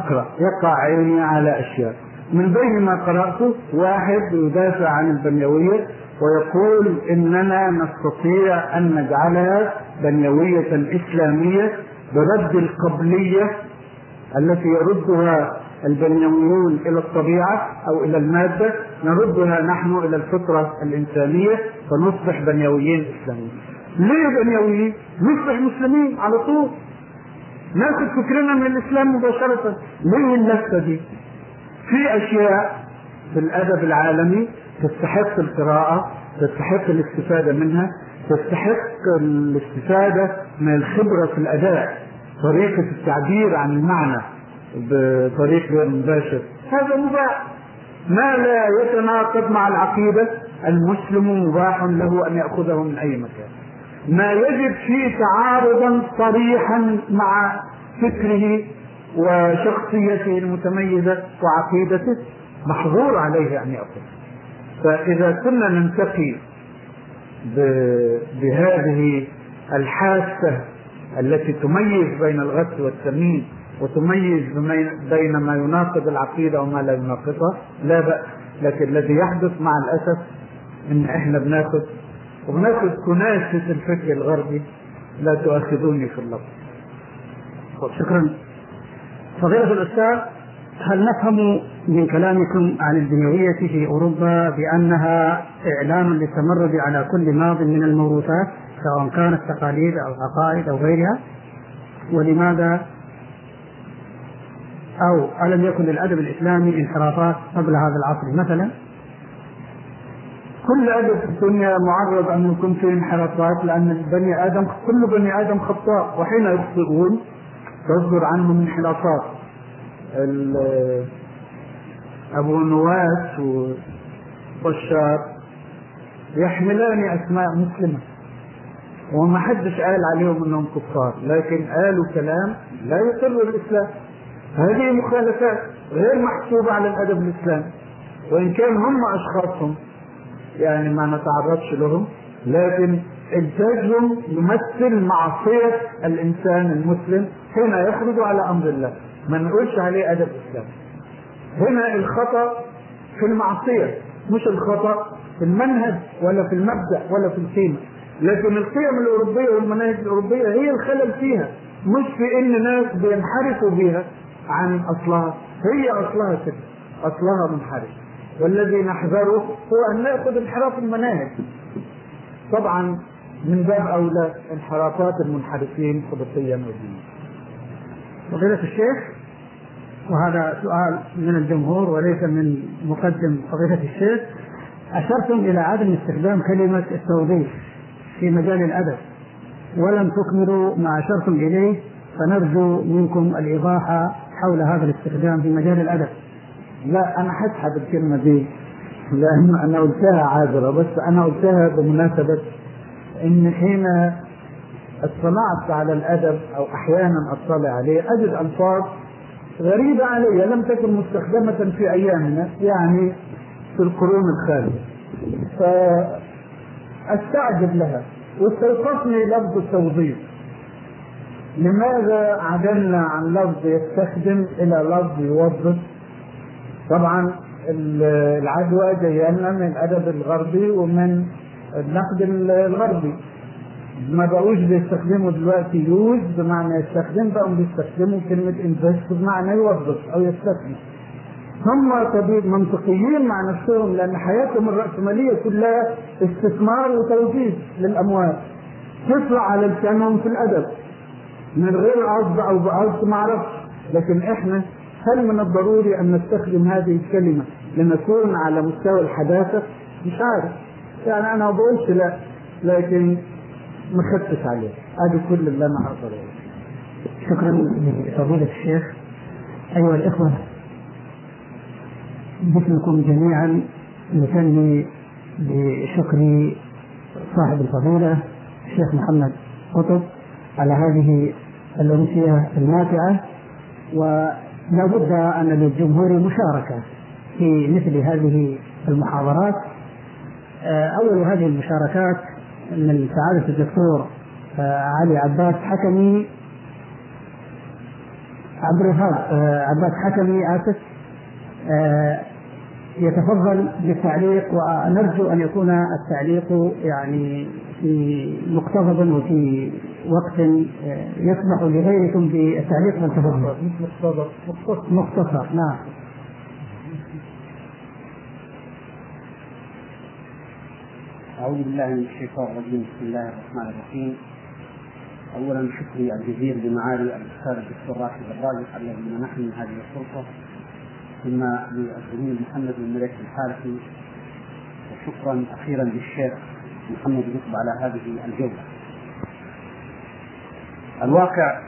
أقرأ يقع عيني على أشياء. من بين ما قرأته واحد يدافع عن البنيوية ويقول إننا نستطيع أن نجعلها بنيوية إسلامية برد القبلية التي يردها البنيويون إلى الطبيعة أو إلى المادة نردها نحن إلى الفطرة الإنسانية فنصبح بنيويين إسلاميين ليه بنيويين؟ نصبح مسلمين على طول ناخذ فكرنا من الإسلام مباشرة ليه اللفة دي؟ في أشياء في الأدب العالمي تستحق القراءة تستحق الاستفادة منها تستحق الاستفادة من الخبرة في الأداء طريقة التعبير عن المعنى بطريق غير مباشر. هذا مباح. ما لا يتناقض مع العقيدة. المسلم مباح له أن يأخذه من أي مكان. ما يجد فيه تعارضا صريحا مع فكره وشخصيته المتميزة وعقيدته محظور عليه أن يأخذ. فإذا كنا ننتقي بهذه الحاسة التي تميز بين الغث والتمييز وتميز بين ما يناقض العقيدة وما لا يناقضها لا بأس. لكن الذي يحدث مع الأسف إن إحنا بناخذ وبناخذ كناسة الفكر الغربي لا تؤاخذوني في اللفظ. شكرا. فضيلة الأستاذ هل نفهم من كلامكم عن الدنيوية في أوروبا بأنها إعلان للتمرد على كل ماض من الموروثات سواء كانت تقاليد أو عقائد أو غيرها؟ ولماذا؟ أو ألم يكن للأدب الإسلامي انحرافات قبل هذا العصر مثلا؟ كل أدب في الدنيا معرض أن يكون فيه انحرافات لأن البني آدم كل بني آدم خطاء وحين يخطئون؟ تصدر عنهم انحرافات أبو نواس وبشار يحملان أسماء مسلمة وما حدش قال عليهم إنهم كفار لكن قالوا كلام لا يقر الاسلام هذه مخالفات غير محسوبة على الأدب الإسلامي وإن كان هم أشخاصهم يعني ما نتعرضش لهم لكن إنتاجهم يمثل معصية الإنسان المسلم حين يخرج على أمر الله. ما نقولش عليه أدب إسلامي هنا الخطأ في المعصية مش الخطأ في المنهج ولا في المبدأ ولا في القيمة. لكن القيم الأوروبية والمناهج الأوروبية هي الخلل فيها مش في إن ناس بينحرفوا بيها عن أصلها. هي أصلها كده أصلها منحرف. والذي نحذره هو أن نأخذ انحراف المناهج. طبعا من باب أولى انحرافات المنحرفين خلقيا ودينيا فضيلة الشيخ وهذا سؤال من الجمهور وليس من مقدم فضيلة الشيخ أشرتم إلى عدم استخدام كلمة التوظيف في مجال الأدب ولم تكملوا ما أشرتم إليه فنرجو منكم الإيضاح حول هذا الاستخدام في مجال الأدب. لا أنا حسحب الكلمة دي لأنه أنا قلتها عابرة بس أنا قلتها بمناسبة إن حين اطلعت على الأدب أو أحيانا أطلع عليه أجد ألفاظ غريبة علي لم تكن مستخدمة في أيامنا يعني في القرون الخالية. فأستعجب لها واستوقفني لفظ التوظيف لماذا عدلنا عن لفظ يستخدم إلى لفظ يوظف طبعا العدوى جاية من الأدب الغربي ومن النقد الغربي. ما بقوش بيستخدموا دلوقتي يوز بمعنى يستخدم بقوا بيستخدموا كلمة انفست بمعنى يوظف أو يستثمر هم طبيب منطقيين مع نفسهم لأن حياتهم الرأسمالية كلها استثمار وتوظيف للأموال. تطلع على لسانهم في الأدب. من غير قصد أو بقصد ما أعرفش. لكن إحنا هل من الضروري أن نستخدم هذه الكلمة لنكون على مستوى الحداثة؟ مش عارف. يعني ما بقولش لا لكن ما خدتش عليه. هذا كل اللي أنا أقدر شكرا لفضيلة الشيخ. أيها الإخوة باسمكم جميعا نثني بشكر صاحب الفضيلة الشيخ محمد قطب على هذه الأمسية الماتعة ولا بد أن للجمهور مشاركة في مثل هذه المحاضرات. أول هذه المشاركات من سعادة الدكتور علي عباس حكمي عبد الوهاب عباس حكمي آسف يتفضل بالتعليق ونرجو أن يكون التعليق يعني في مقتضب وفي وقت يسمح لغيركم بالتعليق فلتفضل. مقتضب مختصر نعم. أعوذ بالله من الشيطان الرجيم بسم الله الرحمن الرحيم أولا شكري الجزيل لمعالي الأستاذ الدكتور راشد الراجح الذي منحني هذه الفرصة ثم للزميل محمد بن ملك الحارثي وشكرا أخيرا للشيخ محمد قطب على هذه الجولة. الواقع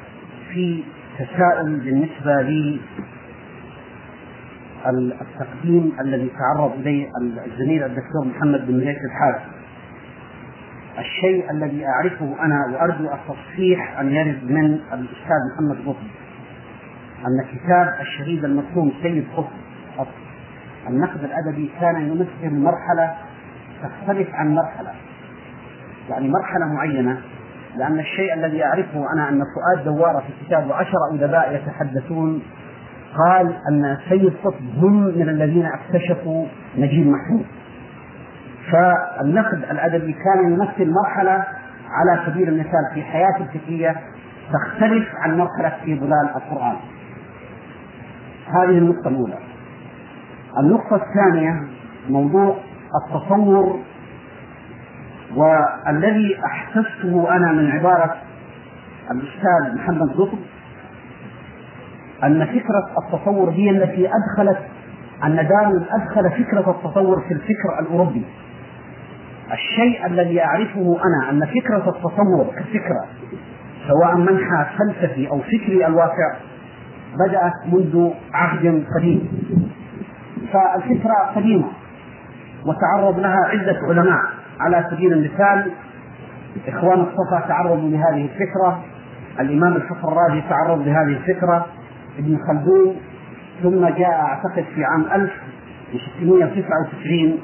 في تساؤل بالنسبة لي التقديم الذي تعرض إليه الزميل الدكتور محمد بن مليك الحارثي. الشيء الذي أعرفه أنا وأرجو التصحيح أن يرد من الأستاذ محمد قطب أن كتاب الشهيد المرحوم سيد قطب النقد الأدبي كان يمثل مرحلة تختلف عن مرحلة يعني مرحلة معينة لأن الشيء الذي أعرفه أنا أن فؤاد دوارة في كتابه عشر أدباء يتحدثون قال أن سيد قطب هم من الذين اكتشفوا نجيب محمود. فالنقد الأدبي كان يمثل مرحلة على سبيل المثال في حياته الفكرية تختلف عن مرحلة في ظلال القرآن. هذه النقطة الأولى. النقطة الثانية موضوع التصور والذي أحسسته أنا من عبارة الأستاذ محمد قطب أن فكرة التصور هي التي أدخلت أن داروين أدخل فكرة التصور في الفكر الأوروبي. الشيء الذي أعرفه أنا أن فكرة التصور كفكرة سواء منحى فلسفي أو فكري الواقع بدأت منذ عهد قديم. فالفكرة قديمة وتعرض لها عدة علماء على سبيل المثال إخوان الصفا تعرضوا لهذه الفكرة الإمام الفخر الرازي تعرض لهذه الفكرة ابن خلدون ثم جاء أعتقد في عام 1699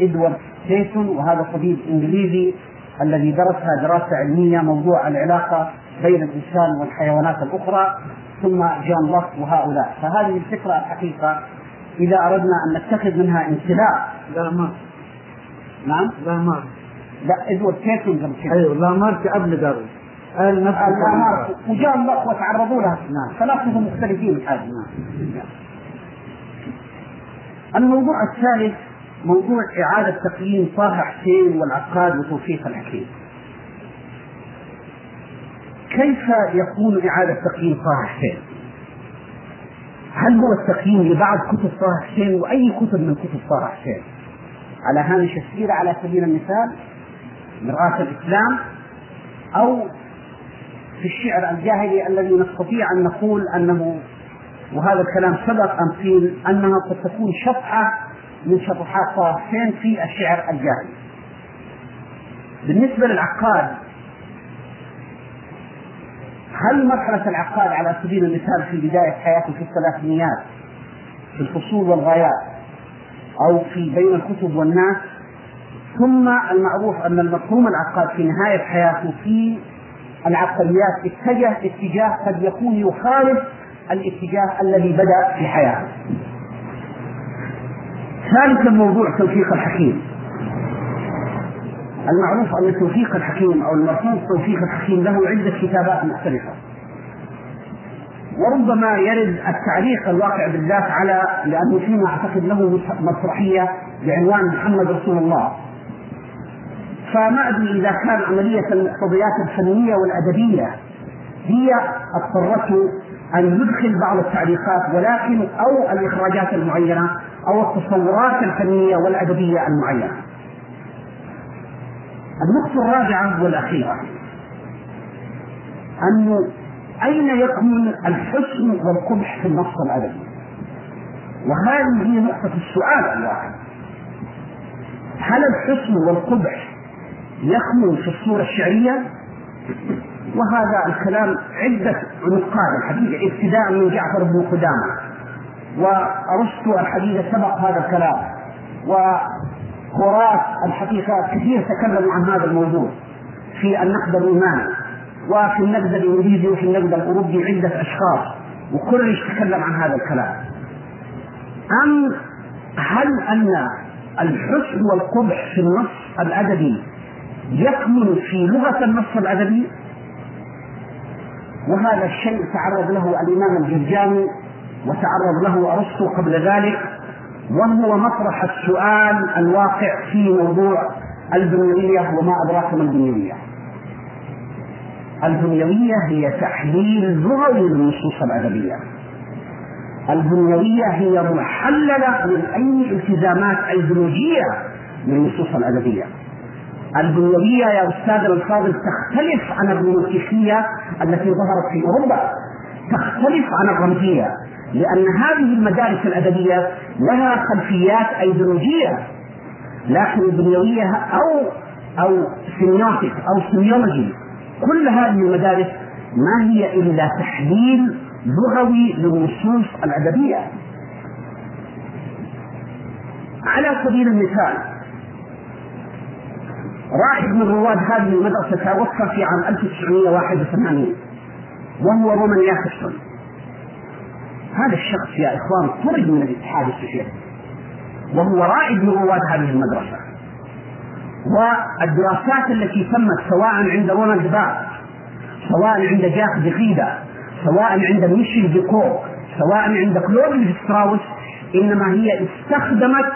إدوارد تيسون وهذا طبيب إنجليزي الذي درسها دراسة علمية موضوع العلاقة بين الإنسان والحيوانات الأخرى ثم جان لوك وهؤلاء. فهذه الفكرة الحقيقة إذا أردنا أن نتخذ منها انسلاء لا مارك نعم؟ لا مارك لا إدوارد كيسنجر أيوه لا مارك قبل داروين قال نفس الآمار وجاء الأخوة تعرضوا لها. نعم. ثلاثة مختلفين. الآن الموضوع الثالث موضوع إعادة تقييم طه حسين والعقاد وتوفيق الحكيم كيف يكون إعادة تقييم طه حسين؟ هل هو التقييم لبعض كتب طه حسين وأي كتب من كتب طه حسين؟ على هامش السيرة على سبيل المثال مرآة الإسلام أو في الشعر الجاهلي الذي نستطيع أن نقول أنه وهذا الكلام سبق أن قيل أنها قد تكون شطحة من شطحات طه حسين في الشعر الجاهلي بالنسبة للعقاد هل مرحلة العقاد على سبيل المثال في بداية حياته في الثلاثينيات في الفصول والغايات أو في بين الكتب والناس ثم المعروف أن المفهوم العقاد في نهاية حياته في العقليات اتجه اتجاه قد يكون يخالف الاتجاه الذي بدأ في حياته. ثالثا موضوع توفيق الحكيم. المعروف أن توفيق الحكيم أو المرفوض توفيق الحكيم له عدة كتابات مختلفة. وربما يرد التعليق الواقع بالذات على لأنه فيما أعتقد له مسرحية بعنوان محمد رسول الله. فما أدري إذا كان عملية المقتضيات الفنية والأدبية هي اضطرته أن يدخل بعض التعليقات ولكن أو الإخراجات المعينة. أو التصورات الفنية والأدبية المعينة. النقطة الرابعة والأخيرة. أنه أين يكمن الحسن والقبح في النص الأدبي؟ وهذه هي نقطة السؤال الواحد. هل الحسن والقبح يكمن في الصورة الشعرية؟ وهذا الكلام عدة نقاد الحقيقة ابتداء من جعفر بن قدامة. وأرسطو الحقيقة سبق هذا الكلام وهوراس الحقيقة كثير تكلموا عن هذا الموضوع في النقد الروماني وفي النقد الإنجليزي وفي النقد الأوروبي عدة أشخاص وكل يتكلم عن هذا الكلام. أم هل أن الحسن والقبح في النص الأدبي يكمن في لغة النص الأدبي؟ وهذا الشيء تعرض له الإمام الجرجاني وتعرض له ارسطو قبل ذلك وهو مطرح السؤال الواقع في موضوع البنيويه وما أدراك ما البنيويه البنيوية هي تحليل لغوي للنصوص الأدبية. البنيوية هي محللة من أي التزامات أيديولوجية للنصوص الأدبية. البنيوية يا أستاذ الفاضل تختلف عن الرومانتيكية التي ظهرت في أوروبا تختلف عن الرمزية. لأن هذه المدارس الأدبية لها خلفيات أيديولوجية لكن البنيوية أو أو semiotic أو semiology. كل هذه المدارس ما هي إلا تحليل لغوي للنصوص الأدبية. على سبيل المثال واحد من رواد هذه المدرسة توفى في عام 1981 وهو رومان ياكسون هذا الشخص يا إخوان طرد من الاتحاد السوفيتي وهو رائد من رواد هذه المدرسة. والدراسات التي تمت سواء عند رولاند بارت سواء عند جاك دريدا سواء عند ميشيل فوكو سواء عند كلود ستراوس إنما هي استخدمت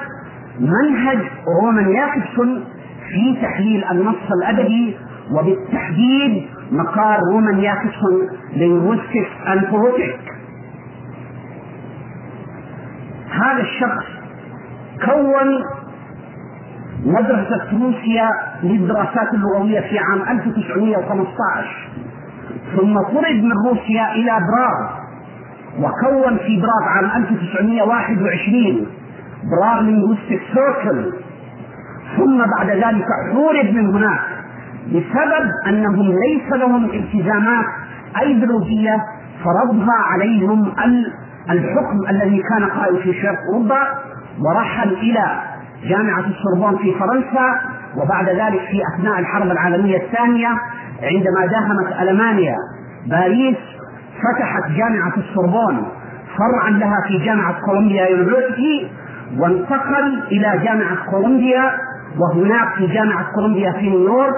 منهج رومان ياكسون في تحليل النص الأدبي وبالتحديد مقال رومان ياكسون linguistics and هذا الشخص كون مدرسة روسيا للدراسات اللغوية في عام 1915 ثم طرد من روسيا إلى براغ وكون في براغ عام 1921 براغ لينغوستيك سيركل ثم بعد ذلك حورب من هناك بسبب أنهم ليس لهم التزامات أيديولوجية فرضها عليهم الحكم الذي كان قائم في شرق أوروبا ورحل إلى جامعة السوربون في فرنسا وبعد ذلك في أثناء الحرب العالمية الثانية عندما داهمت ألمانيا باريس فتحت جامعة السوربون فرعا لها في جامعة كولومبيا university وانتقل إلى جامعة كولومبيا وهناك في جامعة كولومبيا في نيويورك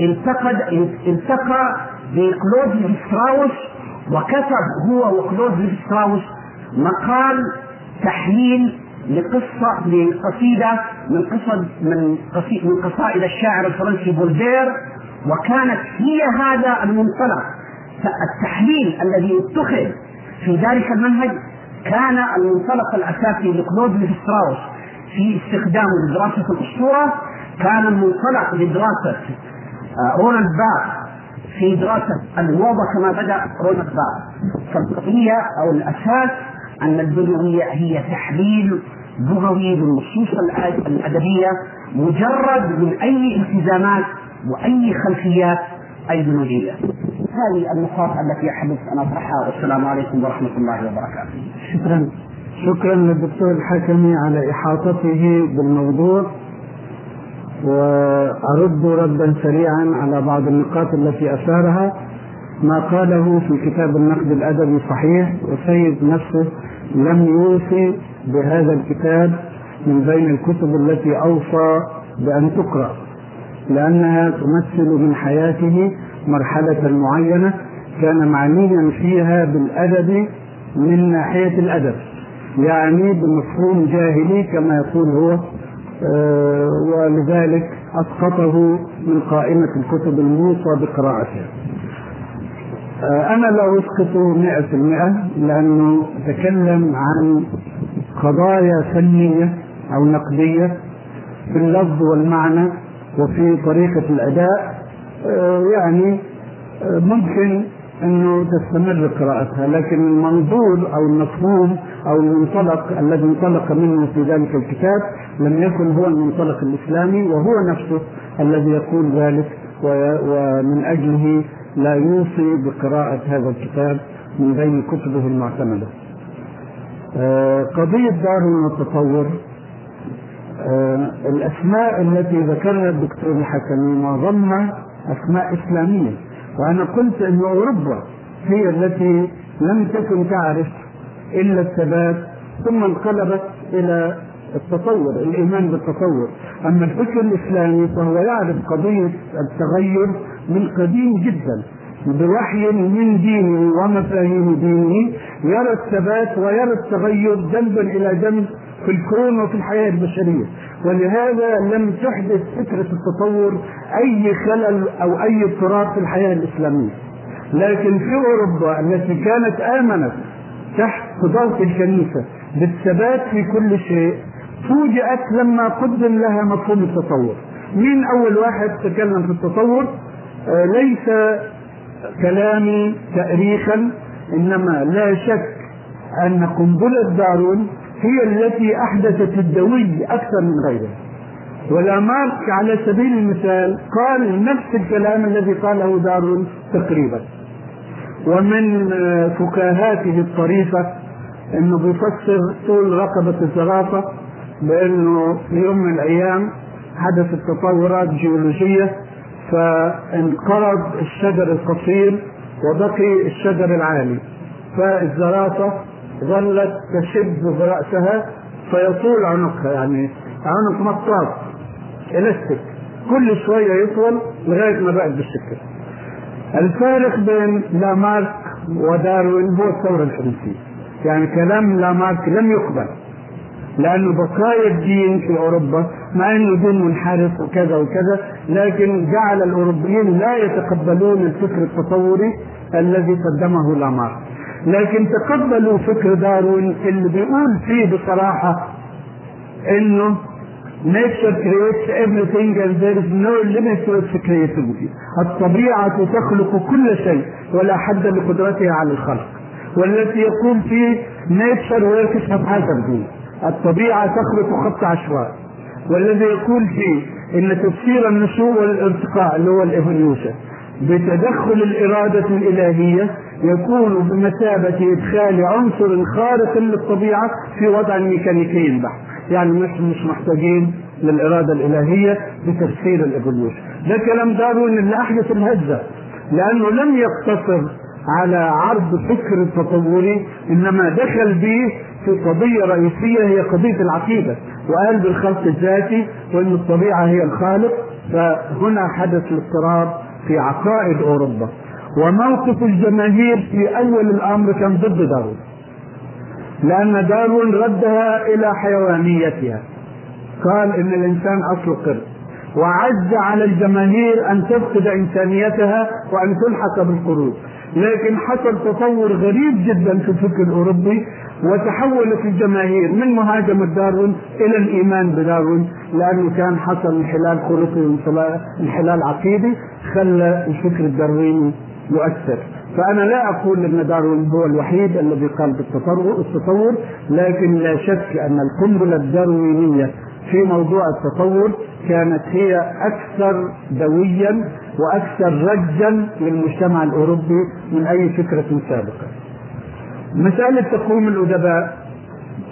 انتقد التقى بكلود ستراوس وكتب هو وكلود ستراوس مقال تحليل لقصة لقصيدة من قصد من من قصائد الشاعر الفرنسي بودلير وكانت هي هذا المنطلق. التحليل الذي اتخذ في ذلك المنهج كان المنطلق الأساسي لكلود ستراوس في استخدامه لدراسه الأسطورة. كان المنطلق لدراسة آه، رولاند بارت في دراسة الموضة كما بدأ رولاند بارت فالقضية أو الأساس أن البنويه هي تحليل لغوي بالنصوص الأدبية مجرد من أي التزامات وأي خلفيات أيديولوجية. هذه النقاط التي احببت أن أطرحها والسلام عليكم ورحمة الله وبركاته. شكرا شكرا للدكتور الحكمي على إحاطته بالموضوع وأرد ردا سريعا على بعض النقاط التي اثارها ما قاله في كتاب النقد الأدبي صحيح وسيد نفسه لم يوصي بهذا الكتاب من بين الكتب التي أوصى بأن تقرأ لأنها تمثل من حياته مرحلة معينة كان معنيا فيها بالأدب من ناحية الأدب يعني بمفهوم جاهلي كما يقول هو آه، ولذلك أسقطه من قائمة الكتب الموصى بقراءتها أنا لا أسقطه مئة في المئة لأنه تكلم عن قضايا فنية أو نقدية في اللفظ والمعنى وفي طريقة الأداء. آه، يعني آه، ممكن أنه تستمر قراءتها لكن المنظور أو المفهوم أو المنطلق الذي انطلق منه في ذلك الكتاب لم يكن هو المنطلق الإسلامي وهو نفسه الذي يقول ذلك ومن أجله لا يوصي بقراءة هذا الكتاب من بين كتبه المعتمدة. آه، قضية دار والتطور آه، الأسماء التي ذكرها الدكتور الحكمي معظمها أسماء إسلامية وأنا قلت أن أوروبا هي التي لم تكن تعرف إلا الثبات ثم انقلبت إلى التطور الإيمان بالتطور. أما الفكر الإسلامي فهو يعرف قضية التغير من قديم جدا بوحي من دينه ومفاهيم دينه يرى الثبات ويرى التغير جنبا إلى جنب في الكون وفي الحياة البشرية. ولهذا لم تحدث فكرة التطور أي خلل أو أي اضطراب في الحياة الإسلامية. لكن في أوروبا التي كانت آمنت تحت ضغط الكنيسة بالثبات في كل شيء فوجئت لما قدم لها مفهوم التطور مين أول واحد تكلم في التطور آه، ليس كلامي تاريخا إنما لا شك أن قنبلة دارون هي التي أحدثت الدوي أكثر من غيرها. ولامارك على سبيل المثال قال نفس الكلام الذي قاله دارون تقريبا. ومن فكاهاته الطريفة إنه بيفسر طول رقبة الزرافة بانه في يوم من الأيام حدثت تطورات جيولوجية فانقرض الشجر القصير وبقي الشجر العالي. فالزرافة ظلت تشد برأسها فيطول عنقها يعني عنق مطاط إلاستيك. كل شوية يطول لغاية ما بقت بالشكل. الفارق بين لامارك وداروين هو الثورة الفرنسية. يعني كلام لامارك لم يقبل. لأنه بقايا الدين في أوروبا مع أنه دين منحرف وكذا وكذا لكن جعل الأوروبيين لا يتقبلون الفكر التطوري الذي قدمه لامارك لكن تقبلوا فكر داروين اللي بيقول فيه بصراحة إنه nature creates everything and there is no limit to its creativity. الطبيعة تخلق كل شيء ولا حد لقدرتها على الخلق. والتي يقول فيه nature works haphazardly الطبيعة تخلق خط عشوائي. والذي يقول فيه إن تفسير النشوء والارتقاء اللي هو الايفوليوشن بتدخل الإرادة الإلهية يكون بمثابة إدخال عنصر خارق للطبيعة في وضع ميكانيكي بحت يعني مش مش محتاجين للإرادة الإلهية بتفسير ال evolution ده كلام داروين اللي أحدث الهزه لأنه لم يقتصر على عرض فكر التطوري إنما دخل به في قضية رئيسية هي قضية العقيدة وقال بالخلق الذاتي وإن الطبيعة هي الخالق فهنا حدث الاضطراب في عقائد أوروبا. وموقف الجماهير في أول الأمر كان ضد داروين لأن داروين ردها إلى حيوانيتها. قال إن الإنسان اصله قرد. وعز على الجماهير أن تفقد إنسانيتها وأن تلحق بالقرود. لكن حصل تطور غريب جدا في الفكر الأوروبي وتحولت الجماهير من مهاجمة داروين إلى الإيمان بداروين لأنه كان حصل انحلال خلقي وانحلال عقيدي خلى الفكر الدارويني يؤثر فأنا لا أقول أن داروين هو الوحيد الذي قال بالتطور التطور لكن لا شك أن القنبلة الداروينية في موضوع التطور كانت هي أكثر دويا وأكثر رجا للمجتمع الأوروبي من أي فكرة سابقة. مسألة تقويم الأدباء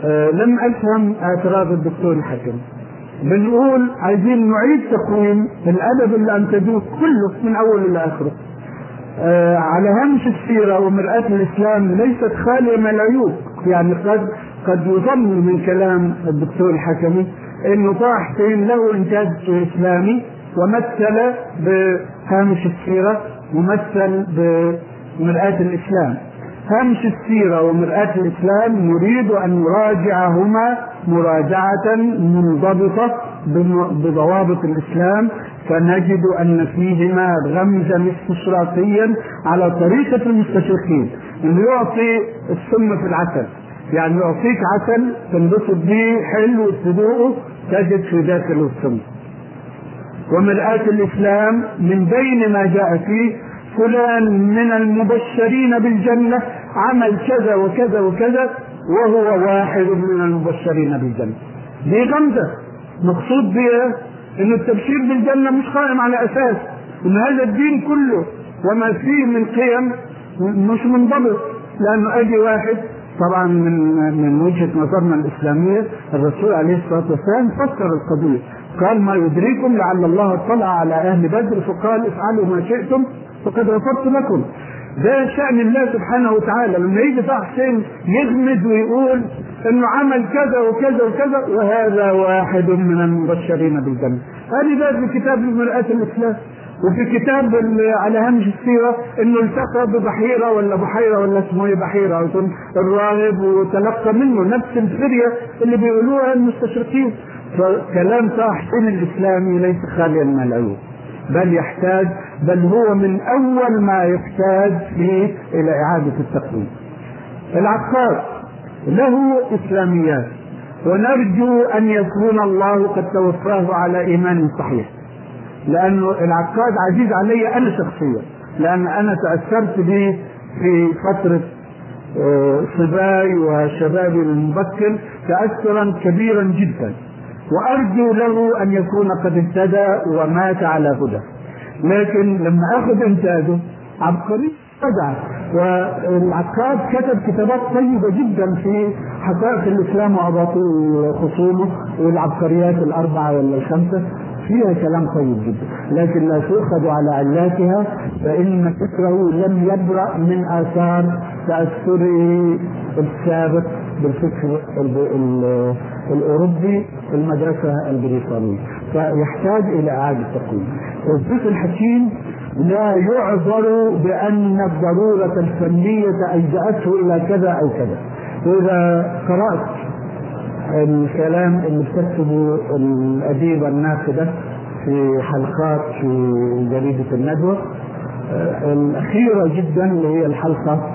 آه لم أفهم اعتراض الدكتور الحكم. بنقول عايزين نعيد تقويم الأدب اللي أنتجوه كله من أوله لآخره آه على هامش السيرة ومرآة الإسلام ليست خالية من العيوب. يعني قد قد يظن من كلام الدكتور الحكمي انه طه حسين له انتاج إسلامي ومثل بهامش السيرة ومثل بمرآة الإسلام. هامش السيرة ومرآة الإسلام نريد أن نراجعهما مراجعة منضبطة بضوابط الإسلام فنجد أن فيهما غمزا استشراقيا على طريقة المستشرقين. أنه يعطي السم في العسل يعني يعطيك عسل تنبسط به حلو تذوقه تجد في داخله السم ومرآة الإسلام من بين ما جاء فيه فلان من المبشرين بالجنة عمل كذا وكذا وكذا وهو واحد من المبشرين بالجنة. دي غمزة. مقصود بها إن التبشير بالجنة مش قائم على أساس. إن هذا الدين كله وما فيه من قيم مش منضبط. لأنه أجي واحد طبعا من من وجهة نظرنا الإسلامية الرسول عليه الصلاة والسلام فسر القضية. قال ما يدريكم لعل الله اطلع على أهل بدر فقال افعلوا ما شئتم فقد غفرت لكم. ده شأن الله سبحانه وتعالى. لما يجي طه حسين يغمز ويقول إنه عمل كذا وكذا وكذا وهذا واحد من المبشرين بالجنة. هذه ده في كتاب مرآة الإسلام وفي كتاب على هامش السيرة إنه التقى ببحيرة ولا بحيرة ولا اسمه إيه بحيرة يكون الراهب وتلقى منه نفس الفرية اللي بيقولوها المستشرقين فكلام طه حسين الإسلامي ليس خاليا من العيوب بل يحتاج بل هو من أول ما يحتاج فيه إلى إعادة التقويم. العقاد له إسلاميات ونرجو أن يكون الله قد توفاه على إيمان صحيح. لأنه العقاد عزيز علي أنا شخصيا لأن أنا تأثرت به في فترة صباي وشبابي المبكر تاثرا كبيرا جدا. وأرجو له أن يكون قد اهتدى ومات على هدى. لكن لما أخذ إنتاجه عبقري رجع والعقاد كتب كتابات طيبة جدا في حقائق الإسلام وأباطيل خصومه والعبقريات الأربعة ولا الخمسه فيها كلام طيب جدا. لكن لا تؤخذ على علاتها فإن فكره لم يبرأ من آثار تاثره السابق بالفكر الأوروبي المدرسة البريطانية. فيحتاج إلى إعادة تقويم. الفكر الحكيم لا يعذر بأن الضرورة الفنية أجزأته إلى كذا أو كذا. واذا قرأت الكلام اللي بتكتبه الأديبة الناقدة في حلقات في جريدة الندوة. الأخيرة جدا اللي هي الحلقة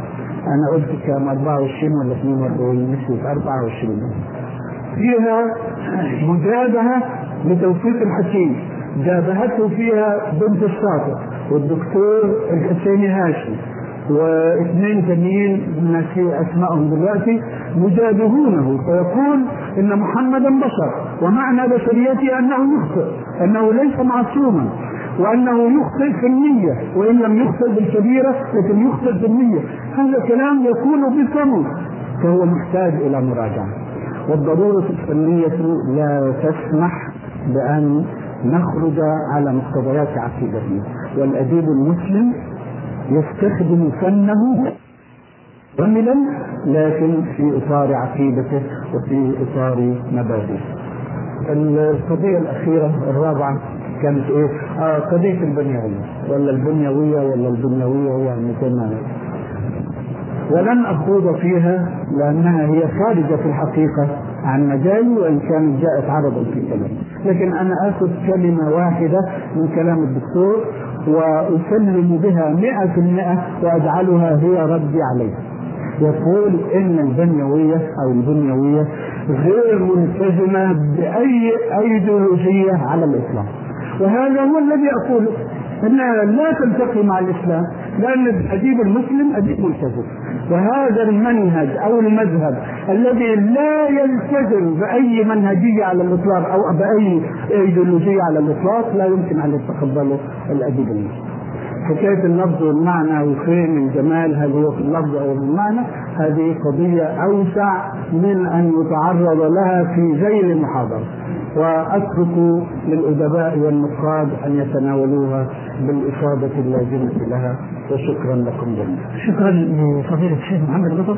أنا قلت كام؟ 24 ولا 42 نسيت. 24 فيها مجابهة لتوفيق الحكيم. جابهته فيها بنت الشاطئ والدكتور الحسيني هاشم واثنين ثانيين ناسي أسمائهم دلوقتي مجابهونه. فيقول إن محمدا بشر ومعنى بشريته أنه يخطئ أنه ليس معصوما وأنه يخطئ في النية وإن لم يخطئ بالكبيرة لكن يخطئ في النية. هذا كلام يكون بفمه فهو محتاج إلى مراجعة. والضرورة الفنية لا تسمح بأن نخرج على مقتضيات عقيدتنا. والأديب المسلم يستخدم فنه كاملا لكن في إطار عقيدته وفي إطار مبادئه. القضية الأخيرة الرابعة كانت إيه؟ آه قضية البنيوية ولا البنيوية ولا البنيوية يعني كما ولن أخوض فيها لأنها هي خارجة في الحقيقة عن مجالي وإن كانت جاءت عرضا في كلام لكن أنا آخذ كلمة واحدة من كلام الدكتور وأسلم بها مئة في المئة وأجعلها هي ردي عليها يقول إن البنيوية أو البنيوية غير ملتزمه بأي إيديولوجية على الاطلاق وهذا هو الذي اقوله انها لا تلتقي مع الإسلام لأن الاديب المسلم أديب ملتزم وهذا المنهج أو المذهب الذي لا يلتزم بأي منهجية على الإطلاق أو بأي إيديولوجية على الإطلاق لا يمكن أن يتقبله الأديب المسلم. حكاية اللفظ والمعنى وفين الجمال هل هو في اللفظ أو في المعنى هذه قضية أوسع من أن يتعرض لها في ذيل المحاضرة. وأترك للأدباء والنقاد أن يتناولوها بالافاضه اللازمة لها. وشكرا لكم جميعا. شكرا لفضيلة الشيخ محمد لطف